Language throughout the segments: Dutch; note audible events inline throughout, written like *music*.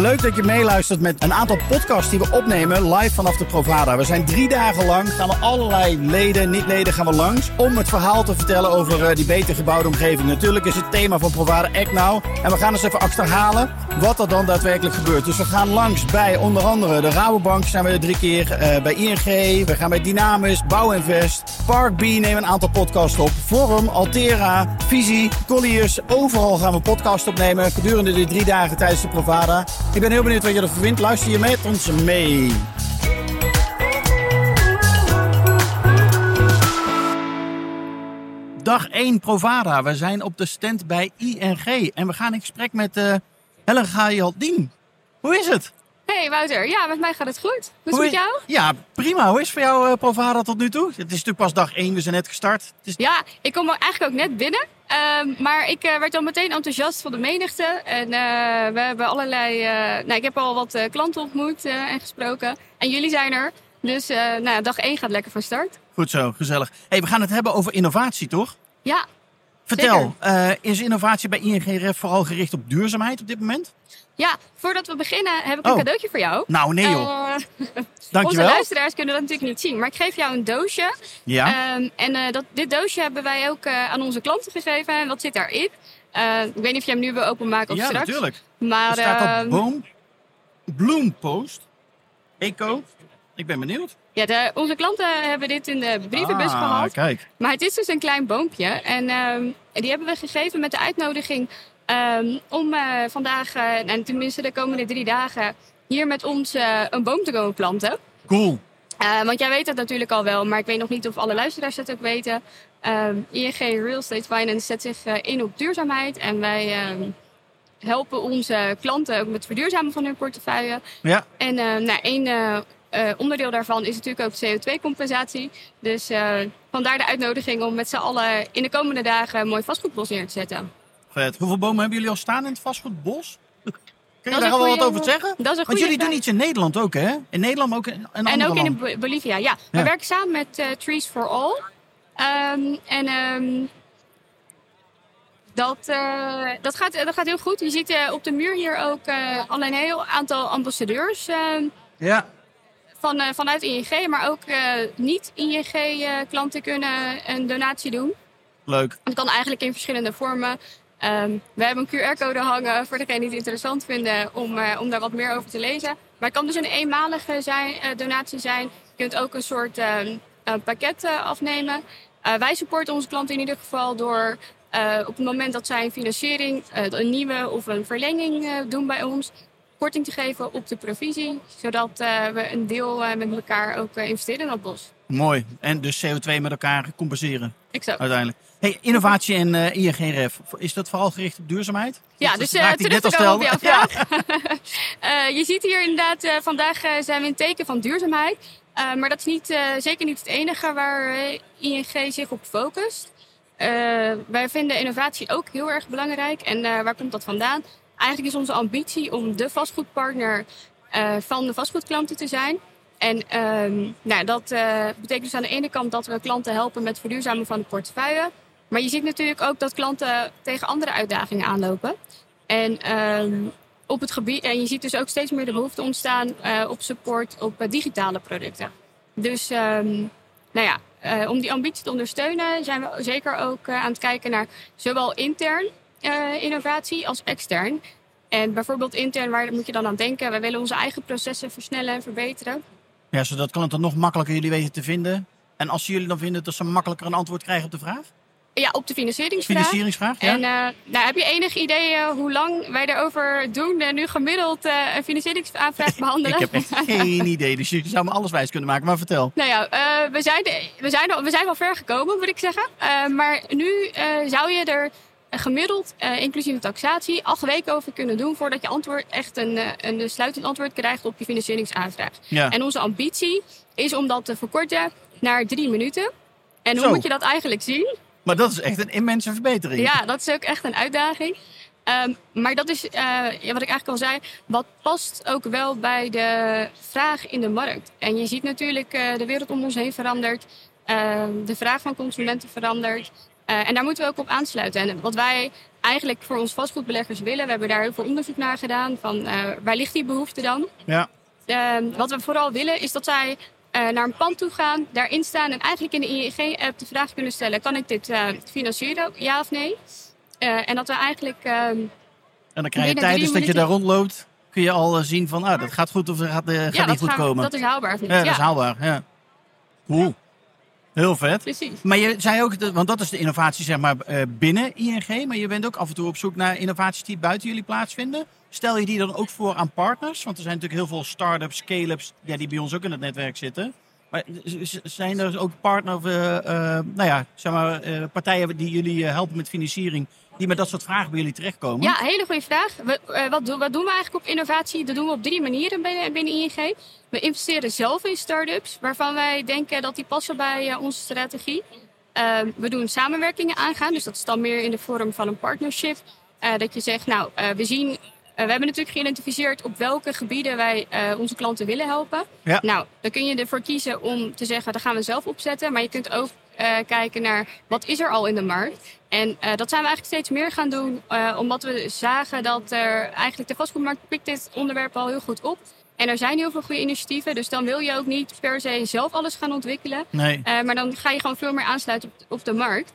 Leuk dat je meeluistert met een aantal podcasts die we opnemen live vanaf de Provada. We zijn drie dagen lang, gaan we allerlei leden, niet-leden gaan we langs... om het verhaal te vertellen over eh, die beter gebouwde omgeving. Natuurlijk is het thema van Provada Act Now. En we gaan eens even achterhalen wat er dan daadwerkelijk gebeurt. Dus we gaan langs bij onder andere de Rabobank zijn we er drie keer. eh, bij ING, we gaan bij Dynamis, Bouwinvest, Park B nemen een aantal podcasts op. Forum, Altera, Visie, Colliers. Overal gaan we podcasts opnemen gedurende die drie dagen tijdens de Provada. Ik ben heel benieuwd wat je ervan vindt. Luister je met ons mee. Dag 1 Provada. We zijn op de stand bij ING. En we gaan in gesprek met eh Helen Gajaldien. Hoe is het? Hey Wouter, ja, met mij gaat het goed. Hoe is het met jou? Ja, prima. Hoe is het voor jou eh, Provada tot nu toe? Het is natuurlijk pas dag 1, we zijn net gestart. Het is... Ja, ik kom eigenlijk ook net binnen. Ehm, maar ik eh, werd al meteen enthousiast van de menigte. En eh, we hebben allerlei... eh, nou, ik heb al wat klanten ontmoet en gesproken. En jullie zijn er. Dus nou, dag 1 gaat lekker van start. Goed zo, gezellig. Hey, we gaan het hebben over innovatie, toch? Ja, Vertel, is innovatie bij ING Ref vooral gericht op duurzaamheid op dit moment? Ja, voordat we beginnen heb ik Oh. een cadeautje voor jou. Nou, nee joh. Eh, *laughs* onze Dankjewel. luisteraars kunnen dat natuurlijk niet zien. Maar ik geef jou een doosje. Ja, Ehm, en eh, dat, dit doosje hebben wij ook eh, aan onze klanten gegeven. En wat zit daarin? Eh, ik weet niet of jij hem nu wil openmaken of ja straks. natuurlijk. Maar Er staat ehm, op boom, bloempost, eco. Ik ben benieuwd. ja, de, onze klanten hebben dit in de brievenbus ah, gehad. kijk. Maar het is dus een klein boompje. En ehm, die hebben we gegeven met de uitnodiging ehm, om eh, vandaag, eh, en tenminste de komende drie dagen, hier met ons eh, een boom te komen planten. Cool. Want jij weet het natuurlijk al wel, maar ik weet nog niet of alle luisteraars het ook weten. Ehm, ING Real Estate Finance zet zich in op duurzaamheid. En wij ehm, helpen onze klanten ook met het verduurzamen van hun portefeuille. Ja, En nou, één onderdeel daarvan is natuurlijk ook CO2-compensatie. Dus vandaar de uitnodiging om met z'n allen in de komende dagen een mooi vastgoedbos neer te zetten. Vet. Hoeveel bomen hebben jullie al staan in het vastgoedbos? Kun je daar al wat over zeggen? Dat is een Want jullie vraag. doen iets in Nederland ook, hè? In Nederland, maar ook in, in En ook in. Bo- Bolivia, ja. We Ja. werken samen met eh, Trees for All. Ehm, en ehm, dat, eh, dat, gaat, dat gaat heel goed. Je ziet eh, op de muur hier ook al een heel aantal ambassadeurs ehm, Ja, van, vanuit ING. Maar ook niet-ING-klanten kunnen een donatie doen. leuk. Dat kan eigenlijk in verschillende vormen. Ehm, we hebben een QR-code hangen voor degenen die het interessant vinden om, eh, om daar wat meer over te lezen. Maar het kan dus een eenmalige zijn, eh, donatie zijn. Je kunt ook een soort ehm, eh, pakket afnemen. Wij supporten onze klanten in ieder geval door op het moment dat zij een financiering, een nieuwe of een verlenging doen bij ons, korting te geven op de provisie. Zodat eh, we een deel eh, met elkaar ook eh, investeren in dat bos. Mooi. En dus CO2 met elkaar compenseren Exact. uiteindelijk. Hey, innovatie en Ref. Is dat vooral gericht op duurzaamheid? Ja, Dat dus ik terug te komen op jouw vraag. *laughs* Je ziet hier inderdaad, vandaag zijn we in teken van duurzaamheid. Maar dat is niet, zeker niet het enige waar ING zich op focust. Wij vinden innovatie ook heel erg belangrijk. En waar komt dat vandaan? Eigenlijk is onze ambitie om de vastgoedpartner eh, van de vastgoedklanten te zijn. En ehm, nou, dat eh, betekent dus aan de ene kant dat we klanten helpen met verduurzamen van de portefeuille. Maar je ziet natuurlijk ook dat klanten tegen andere uitdagingen aanlopen. En, ehm, op het gebied, en je ziet dus ook steeds meer de behoefte ontstaan eh, op support op digitale producten. Dus ehm, nou ja, om die ambitie te ondersteunen zijn we zeker ook aan het kijken naar zowel intern eh, innovatie als extern. En bijvoorbeeld intern, waar moet je dan aan denken? We willen onze eigen processen versnellen en verbeteren. Ja, zodat klanten nog makkelijker jullie weten te vinden. En als jullie dan vinden dat ze makkelijker een antwoord krijgen op de vraag? Ja, op de financieringsvraag. Financieringsvraag, ja? En eh, nou, heb je enig idee eh, hoe lang wij daarover doen en nu gemiddeld een financieringsaanvraag *laughs* behandelen? Ik heb echt *laughs* geen idee, dus je zou me alles wijs kunnen maken. Maar vertel. Nou ja, we, zijn, we, zijn, we zijn wel ver gekomen, moet ik zeggen. Maar nu zou je er gemiddeld, eh, inclusief de taxatie, acht weken over kunnen doen voordat je antwoord echt een, eh, een sluitend antwoord krijgt op je financieringsaanvraag. Ja. En onze ambitie is om dat te verkorten naar drie minuten. En hoe moet je dat eigenlijk zien? Maar dat is echt een immense verbetering. Ja, dat is ook echt een uitdaging. Ehm, maar dat is, eh, ja, wat ik eigenlijk al zei, wat past ook wel bij de vraag in de markt. En je ziet natuurlijk, eh, de wereld om ons heen verandert. Ehm, de vraag van consumenten verandert. Uh, en daar moeten we ook op aansluiten. En wat wij eigenlijk voor ons vastgoedbeleggers willen, we hebben daar heel veel onderzoek naar gedaan. Van uh, waar ligt die behoefte dan? Ja. Uh, wat we vooral willen is dat zij naar een pand toe gaan, daarin staan en eigenlijk in de ING-app de vraag kunnen stellen: kan ik dit financieren, ja of nee? en dat we eigenlijk. Ehm, en dan krijg je tijdens dat je daar rondloopt, kun je al zien van ah, dat gaat goed of dat gaat, gaat ja, niet goed komen. Dat is haalbaar. Ja, dat is haalbaar. Ja. Cool. Heel vet. Precies. Maar je zei ook, want dat is de innovatie zeg maar eh, binnen ING, maar je bent ook af en toe op zoek naar innovaties die buiten jullie plaatsvinden. Stel je die dan ook voor aan partners? Want er zijn natuurlijk heel veel start-ups, scale-ups ja, die bij ons ook in het netwerk zitten. Maar zijn er ook partner of, uh, uh, nou ja, zeg maar, partijen die jullie helpen met financiering die met dat soort vragen bij jullie terechtkomen? Ja, hele goede vraag. Wat, doen, wat doen we eigenlijk op innovatie? Dat doen we op drie manieren binnen, binnen ING. We investeren zelf in start-ups waarvan wij denken dat die passen bij onze strategie. Uh, we doen samenwerkingen aangaan, dus dat is dan meer in de vorm van een partnership. dat je zegt, nou, we zien we hebben natuurlijk geïdentificeerd op welke gebieden wij uh, onze klanten willen helpen. Ja. Nou, dan kun je ervoor kiezen om te zeggen, dat gaan we zelf opzetten. Maar je kunt ook uh, kijken naar wat is er al in de markt. En uh, dat zijn we eigenlijk steeds meer gaan doen, uh, omdat we zagen dat er eigenlijk de vastgoedmarkt pikt dit onderwerp al heel goed op. En er zijn heel veel goede initiatieven, dus dan wil je ook niet per se zelf alles gaan ontwikkelen. Nee. maar dan ga je gewoon veel meer aansluiten op, op de markt.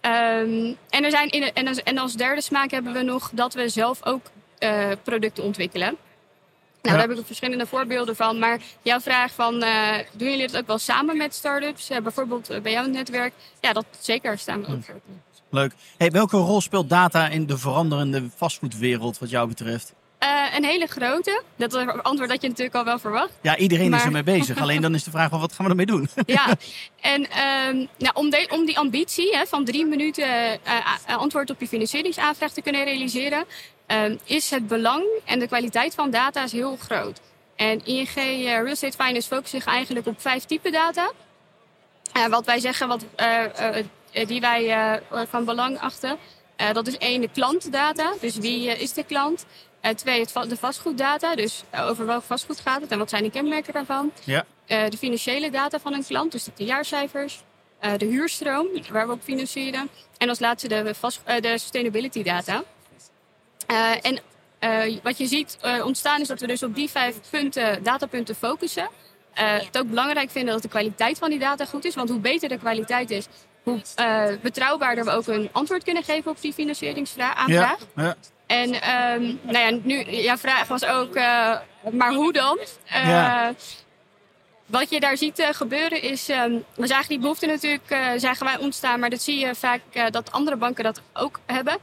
Um, en, er zijn in, en, als, en als derde smaak hebben we nog dat we zelf ook producten ontwikkelen. Nou, daar heb ik verschillende voorbeelden van. Maar jouw vraag van, uh, doen jullie het ook wel samen met start-ups? Uh, bijvoorbeeld bij jouw netwerk? Ja, dat zeker staan we ook voor. Leuk. Hey, welke rol speelt data in de veranderende vastgoedwereld wat jou betreft? een hele grote. Dat is een antwoord dat je natuurlijk al wel verwacht. Ja, iedereen maar... is ermee bezig. Alleen dan is de vraag van wat gaan we ermee doen? *laughs* ja, *laughs* en um, nou, om, de, om, die ambitie hè, van drie minuten antwoord op je financieringsaanvraag te kunnen realiseren, um, is het belang en de kwaliteit van data is heel groot. En ING uh, Real Estate Finance focust zich eigenlijk op vijf typen data. Uh, wat wij zeggen, wat, uh, die wij van belang achten, dat is één de klantdata. Dus wie is de klant? twee, het, de vastgoeddata. Dus over welk vastgoed gaat het en wat zijn de kenmerken daarvan? Ja. de financiële data van een klant, dus de jaarcijfers. de huurstroom, waar we op financieren. En als laatste de, de sustainability data. Uh, en uh, wat je ziet uh, ontstaan is dat we dus op die vijf punten, datapunten focussen. het ook belangrijk vinden dat de kwaliteit van die data goed is. Want hoe beter de kwaliteit is, hoe betrouwbaarder we ook een antwoord kunnen geven op die financieringsaanvraag. Ja, ja. En um, nou ja, nu, jouw vraag was ook, maar hoe dan? Ja. Wat je daar ziet gebeuren is, um, we zagen die behoefte natuurlijk, zagen wij ontstaan, maar dat zie je vaak dat andere banken dat ook hebben.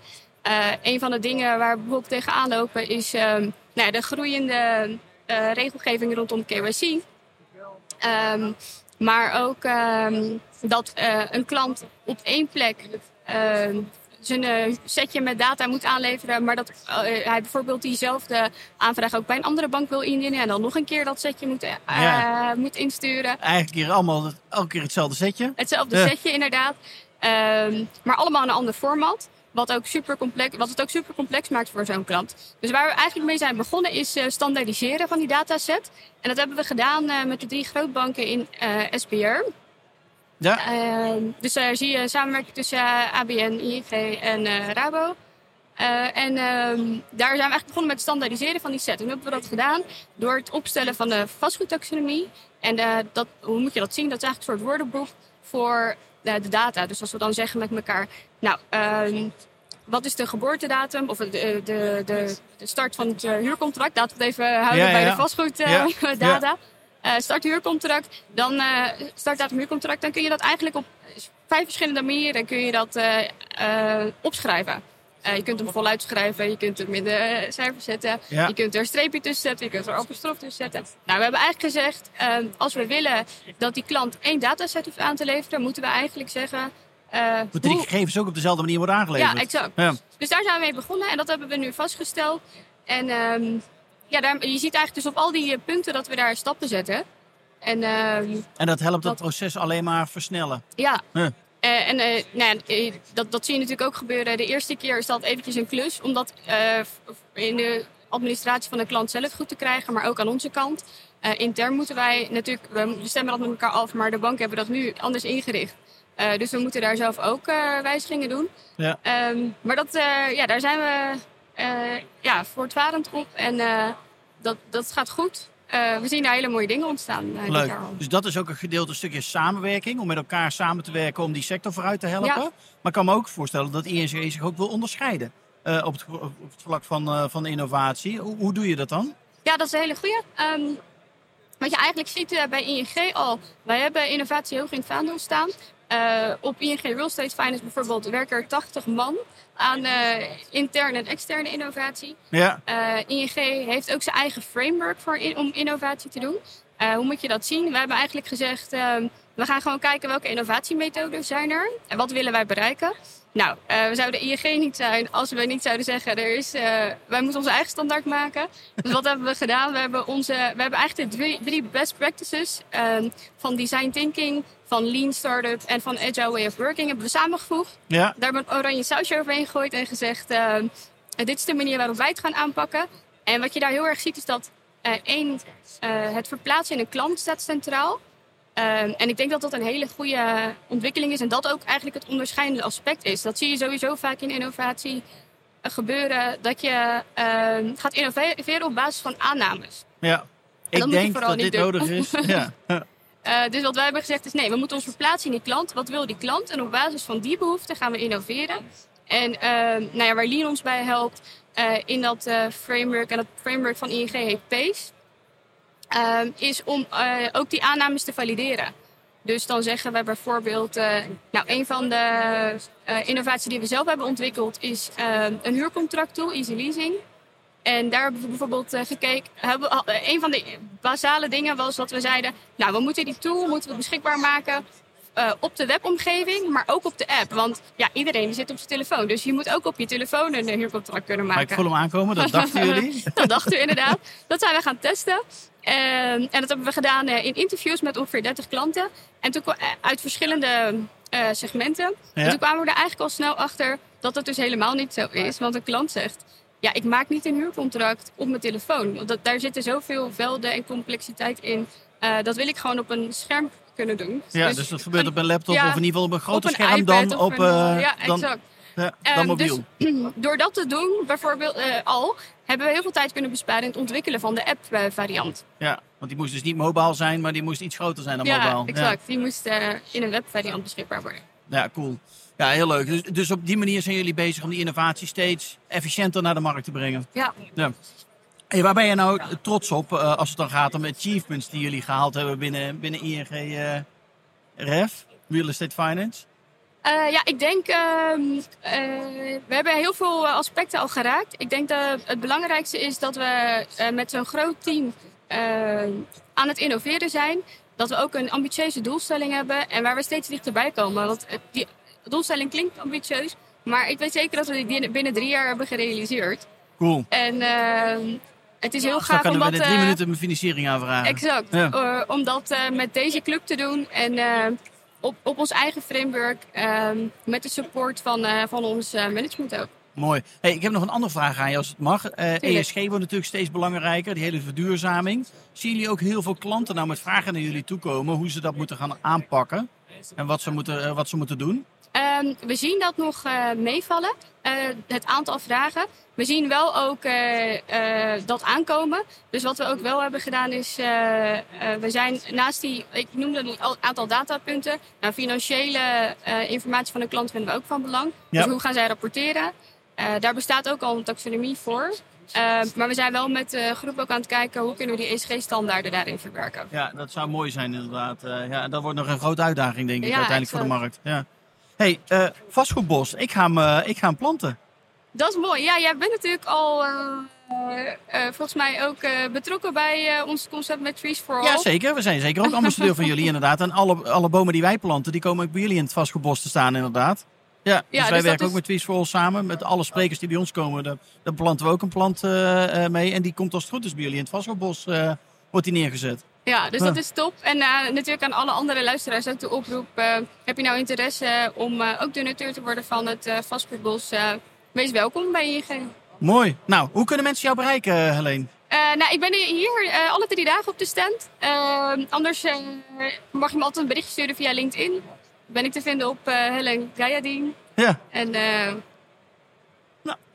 Uh, een van de dingen waar we bijvoorbeeld tegenaan lopen is um, nou, de groeiende uh, regelgeving rondom KYC. Um, ehm, maar ook um, dat uh, een klant op één plek zijn setje met data moet aanleveren, maar dat hij bijvoorbeeld diezelfde aanvraag ook bij een andere bank wil indienen en dan nog een keer dat setje moet, ja. moet insturen. Eigenlijk hier allemaal elke keer hetzelfde setje. Hetzelfde setje, inderdaad. maar allemaal een ander format. Wat, ook super complex, wat het ook super complex maakt voor zo'n klant. Dus waar we eigenlijk mee zijn begonnen is uh, standaardiseren van die dataset. En dat hebben we gedaan uh, met de drie grootbanken in eh, SBR. Ja. Ehm, dus daar zie je samenwerking tussen ABN, ING en Rabo. en ehm, daar zijn we eigenlijk begonnen met het standaardiseren van die set. En hoe hebben we dat gedaan? Door het opstellen van de vastgoedtaxonomie. En dat, hoe moet je dat zien? Dat is eigenlijk een soort woordenboek voor de, de data. Dus als we dan zeggen met elkaar, nou, um, wat is de geboortedatum of de, de, de, de start van het uh, huurcontract? Laten we het even houden ja, bij ja. de vastgoeddata. *laughs* Uh, start huurcontract, dan uh, startdatum huurcontract, dan kun je dat eigenlijk op vijf verschillende manieren kun je dat opschrijven. Uh, je kunt hem voluit schrijven, je kunt hem in de cijfers zetten, ja. je kunt er een streepje tussen zetten, je kunt er apostrof tussen zetten. Nou, we hebben eigenlijk gezegd, uh, als we willen dat die klant één dataset hoeft aan te leveren, moeten we eigenlijk zeggen... Uh, Moeten die gegevens ook op dezelfde manier worden aangeleverd? Ja, exact. Ja. Dus daar zijn we mee begonnen en dat hebben we nu vastgesteld. En um, ja, daar, je ziet eigenlijk dus op al die punten dat we daar stappen zetten. En, um, en dat helpt dat, het proces alleen maar versnellen? Ja. Huh. Uh, en uh, nou ja, dat, dat zie je natuurlijk ook gebeuren. De eerste keer is dat eventjes een klus. Om dat uh, in de administratie van de klant zelf goed te krijgen. Maar ook aan onze kant. intern moeten wij natuurlijk... We stemmen dat met elkaar af. Maar de banken hebben dat nu anders ingericht. Eh, dus we moeten daar zelf ook eh, wijzigingen doen. Ja. Ehm, maar dat, eh, ja, daar zijn we eh, ja, voortvarend op. En eh, dat, dat gaat goed. Eh, we zien daar hele mooie dingen ontstaan eh, Leuk. Dus dat is ook een gedeelte, een stukje samenwerking. Om met elkaar samen te werken om die sector vooruit te helpen. Ja. Maar ik kan me ook voorstellen dat ING zich ook wil onderscheiden. eh, op, het, op het vlak van, van innovatie. Hoe, hoe doe je dat dan? Ja, dat is een hele goede. wat je eigenlijk ziet bij ING al, wij hebben innovatie hoog in het vaandel staan. Eh, op ING Real Estate Finance bijvoorbeeld werken er 80 man aan eh, interne en externe innovatie. Ja, Eh, ING heeft ook zijn eigen framework voor in- om innovatie te doen. Hoe moet je dat zien? We hebben eigenlijk gezegd, ehm, we gaan gewoon kijken welke innovatiemethoden zijn er en wat willen wij bereiken. Nou, we zouden ING niet zijn als we niet zouden zeggen, er is, wij moeten onze eigen standaard maken. Dus wat hebben we gedaan? We hebben, onze, we hebben eigenlijk de drie, drie best practices ehm, van design thinking, van lean startup en van agile way of working hebben we samengevoegd. ja, Daar hebben we een oranje sausje overheen gegooid en gezegd: eh, dit is de manier waarop wij het gaan aanpakken. En wat je daar heel erg ziet is dat eh, één, eh, het verplaatsen in een klant staat centraal. En ik denk dat dat een hele goede ontwikkeling is en dat ook eigenlijk het onderscheidende aspect is. Dat zie je sowieso vaak in innovatie gebeuren, dat je gaat innoveren op basis van aannames. ja. Ik denk dat dit doen. nodig is. *laughs* Ja. Eh, dus wat wij hebben gezegd is nee, we moeten ons verplaatsen in die klant. Wat wil die klant? En op basis van die behoeften gaan we innoveren. En ehm, nou ja, waar Lean ons bij helpt eh, in dat eh, framework, en dat framework van ING heet PACE, ehm, is om eh, ook die aannames te valideren. Dus dan zeggen we bijvoorbeeld, eh, nou een van de eh, innovaties die we zelf hebben ontwikkeld is ehm, een huurcontract tool, Easy Leasing. En daar hebben we bijvoorbeeld eh, gekeken. Hebben, eh, een van de basale dingen was dat we zeiden: Nou, we moeten die tool moeten we beschikbaar maken eh, op de webomgeving, maar ook op de app. Want ja, iedereen zit op zijn telefoon. Dus je moet ook op je telefoon een huurcontract kunnen Maar ik maken. voel hem aankomen, dat dachten *laughs* jullie. dat dachten we inderdaad. Dat zijn we gaan testen. En dat hebben we gedaan in interviews met ongeveer 30 klanten. En toen uit verschillende segmenten. Ja. En toen kwamen we er eigenlijk al snel achter dat het dus helemaal niet zo is. Want een klant zegt, ja, ik maak niet een huurcontract op mijn telefoon. Want dat, daar zitten zoveel velden en complexiteit in. Eh, dat wil ik gewoon op een scherm kunnen doen. Ja, dus dat gebeurt op een laptop ja, of in ieder geval op een groter scherm dan op een, eh, ja, dan, exact. ja, Ehm, mobiel. Dus *clears throat* door dat te doen, bijvoorbeeld eh, al, hebben we heel veel tijd kunnen besparen in het ontwikkelen van de app-variant. Ja, want die moest dus niet mobiel zijn, maar die moest iets groter zijn dan Ja, mobiel. exact. Die moest in een webvariant beschikbaar worden. Ja, ja, cool. Ja, heel leuk. Dus, dus op die manier zijn jullie bezig om die innovatie steeds efficiënter naar de markt te brengen. Ja. Ja. Hey, waar ben je nou trots op eh, als het dan gaat om achievements die jullie gehaald hebben binnen, binnen ING eh, REF, Real Estate Finance? Eh, ja, ik denk, ehm, eh, we hebben heel veel aspecten al geraakt. Ik denk dat het belangrijkste is dat we met zo'n groot team aan het innoveren zijn. Dat we ook een ambitieuze doelstelling hebben en waar we steeds dichterbij komen. Want eh, doelstelling klinkt ambitieus, maar ik weet zeker dat we die binnen- drie jaar hebben gerealiseerd. Cool. En ehm, het is heel gaaf omdat... binnen drie eh, minuten een financiering aanvragen. Exact. Ja. Eh, om dat eh, met deze club te doen en op, op ons eigen framework ehm, met de support van, van ons management ook. Mooi. Hey, ik heb nog een andere vraag aan je als het mag. ESG wordt natuurlijk steeds belangrijker, die hele verduurzaming. Zien jullie ook heel veel klanten nou met vragen naar jullie toe komen hoe ze dat moeten gaan aanpakken? En wat ze moeten, wat ze moeten doen? Ehm, we zien dat nog eh, meevallen, eh, het aantal vragen. We zien wel ook eh, dat aankomen. Dus wat we ook wel hebben gedaan is, we zijn naast die, ik noemde een al- aantal datapunten. Nou, financiële informatie van een klant vinden we ook van belang. Ja. Dus hoe gaan zij rapporteren? Daar bestaat ook al een taxonomie voor. Eh, maar we zijn wel met de groep ook aan het kijken hoe kunnen we die ESG-standaarden daarin verwerken. Ja, dat zou mooi zijn inderdaad. Ja, dat wordt nog een grote uitdaging denk ik Ja, uiteindelijk voor de markt. Ja. Hey, eh, vastgoedbos, ik ga, hem, eh, ik ga hem planten. Dat is mooi. Ja, jij bent natuurlijk al eh, volgens mij ook betrokken bij ons concept met Trees for All. Ja, zeker. We zijn zeker ook *laughs* ambassadeur van jullie inderdaad. En alle, alle bomen die wij planten, die komen ook bij jullie in het vastgoedbos te staan inderdaad. Ja, dus dus wij dat werken is- ook met Trees for All samen. Met alle sprekers die bij ons komen, daar, daar planten we ook een plant mee. En die komt als het goed is bij jullie in het vastgoedbos wordt die neergezet. Ja, dus dat is top. En eh, natuurlijk aan alle andere luisteraars ook de oproep. eh, heb je nou interesse om eh, ook donateur te worden van het vastgoedbos? wees welkom bij ING. Mooi. Nou, hoe kunnen mensen jou bereiken, Helene? Nou, ik ben hier alle drie dagen op de stand. Eh, anders mag je me altijd een berichtje sturen via LinkedIn. ben ik te vinden op uh, Helen Gayadin. Ja. En uh.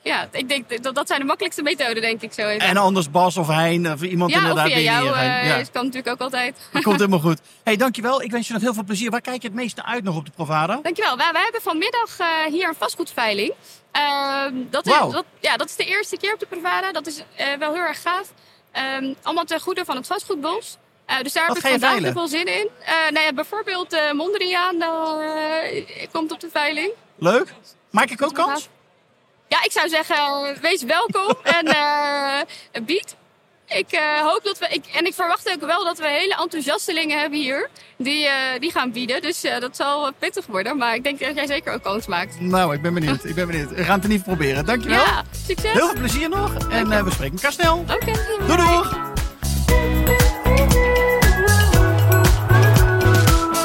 Ja, ik denk dat dat zijn de makkelijkste methoden, denk ik zo even. En anders Bas of Hein of iemand ja, inderdaad. Of via jou, uh, ja, kan natuurlijk ook altijd. Dat komt *laughs* helemaal goed. hey, dankjewel. Ik wens je nog heel veel plezier. Waar kijk je het meeste uit nog op de Provada? Dankjewel. Wij, wij hebben vanmiddag hier een vastgoedveiling. Ehm, dat, wow. is, dat, ja, dat is de eerste keer op de Provada. Dat is wel heel erg gaaf. Um, allemaal ten goede van het vastgoedbos. Uh, dus daar Wat heb ik vandaag veilen? veel zin in. Uh, nou ja, bijvoorbeeld uh, Mondriaan komt op de veiling. Leuk. Maak ik ook kans? Ja, ik zou zeggen, wees welkom en bied. Ik hoop dat we, ik, en ik verwacht ook wel dat we hele enthousiastelingen hebben hier. Die, die gaan bieden. Dus dat zal pittig worden. Maar ik denk dat jij zeker ook kans maakt. Nou, ik ben benieuwd. Ik ben benieuwd. We gaan het in ieder geval proberen. Dankjewel. Ja, succes. Heel veel plezier nog. En we spreken elkaar snel. Oké. Okay, doei doei.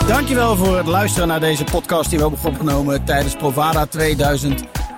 Dankjewel voor het luisteren naar deze podcast die we hebben opgenomen tijdens Provada